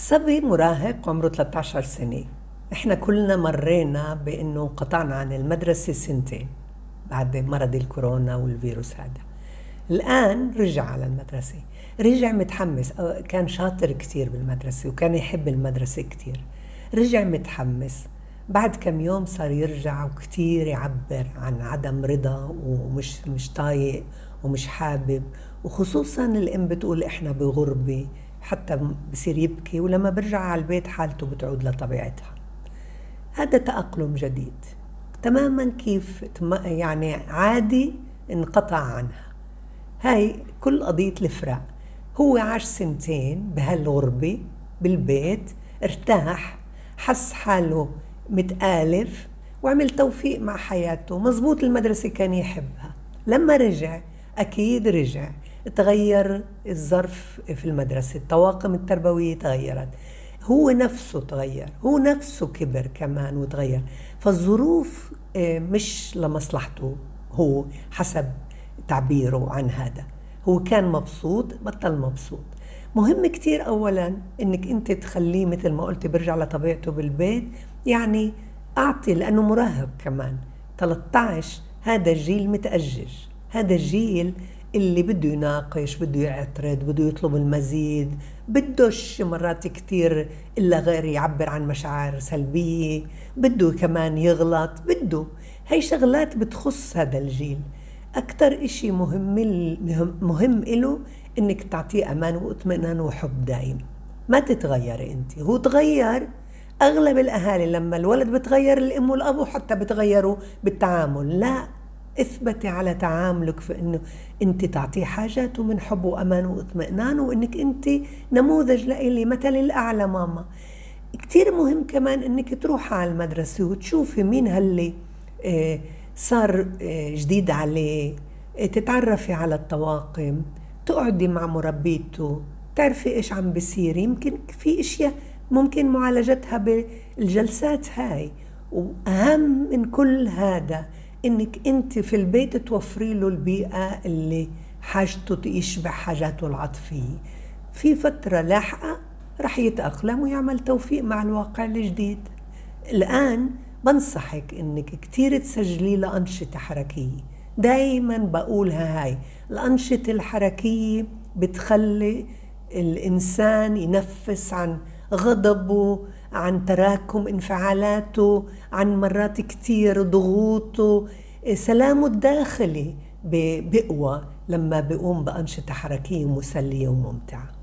صبي مراهق عمره 13 سنة. إحنا كلنا مرينا بإنه انقطعنا عن المدرسة سنتين بعد مرض الكورونا والفيروس هذا. الآن رجع على المدرسة. رجع متحمس. كان شاطر كتير بالمدرسة وكان يحب المدرسة كتير. رجع متحمس. بعد كم يوم صار يرجع وكتير يعبر عن عدم رضا ومش مش طايق ومش حابب. وخصوصا الأم بتقول إحنا بغربة. حتى بصير يبكي ولما برجع على البيت حالته بتعود لطبيعتها. هذا تأقلم جديد. تماما كيف يعني عادي انقطع عنها. هاي كل قضية الفراق. هو عاش سنتين بهالغربة بالبيت ارتاح حس حاله متآلف وعمل توفيق مع حياته. مزبوط المدرسة كان يحبها. لما رجع أكيد رجع. تغير الظرف في المدرسة الطواقم التربوية تغيرت. هو نفسه تغير هو نفسه كبر كمان وتغير. فالظروف آه، مش لمصلحته هو حسب تعبيره عن هذا. هو كان مبسوط بطل مبسوط. مهم كتير أولا إنك أنت تخليه مثل ما قلت برجع لطبيعته بالبيت يعني أعطي لأنه مراهق كمان. 13 هذا الجيل متأجج. هذا الجيل اللي بده يناقش بده يعترض بده يطلب المزيد بدوش مرات كتير إلا غير يعبر عن مشاعر سلبية بده كمان يغلط بده. هي شغلات بتخص هذا الجيل. أكثر إشي مهم مهم إله إنك تعطيه أمان وإطمئنان وحب دائم ما تتغيري أنت. هو تغير. أغلب الأهالي لما الولد بتغير الأم والأبو حتى بتغيروا بالتعامل. لا. اثبتي على تعاملك في إنه أنت تعطيه حاجاته من حب وأمان واطمئنان وإنك أنت نموذج لإلي مثل الأعلى ماما. كتير مهم كمان إنك تروحي على المدرسة وتشوفي مين هاللي آه، صار آه، جديد عليه. آه، تتعرفي على الطواقم تقعدي مع مربيته تعرفي إيش عم بيصير. يمكن في إشياء ممكن معالجتها بالجلسات هاي. وأهم من كل هذا إنك أنت في البيت توفري له البيئة اللي حاجته يشبع حاجاته العاطفية. في فترة لاحقة رح يتأقلم ويعمل توفيق مع الواقع الجديد. الآن بنصحك إنك كتير تسجلي لأنشطة حركية. دايما بقولها هاي الأنشطة الحركية بتخلي الإنسان ينفس عن غضبه عن تراكم انفعالاته عن مرات كتير ضغوطه. سلامه الداخلي بقوى لما بيقوم بأنشطة حركية مسلية وممتعة.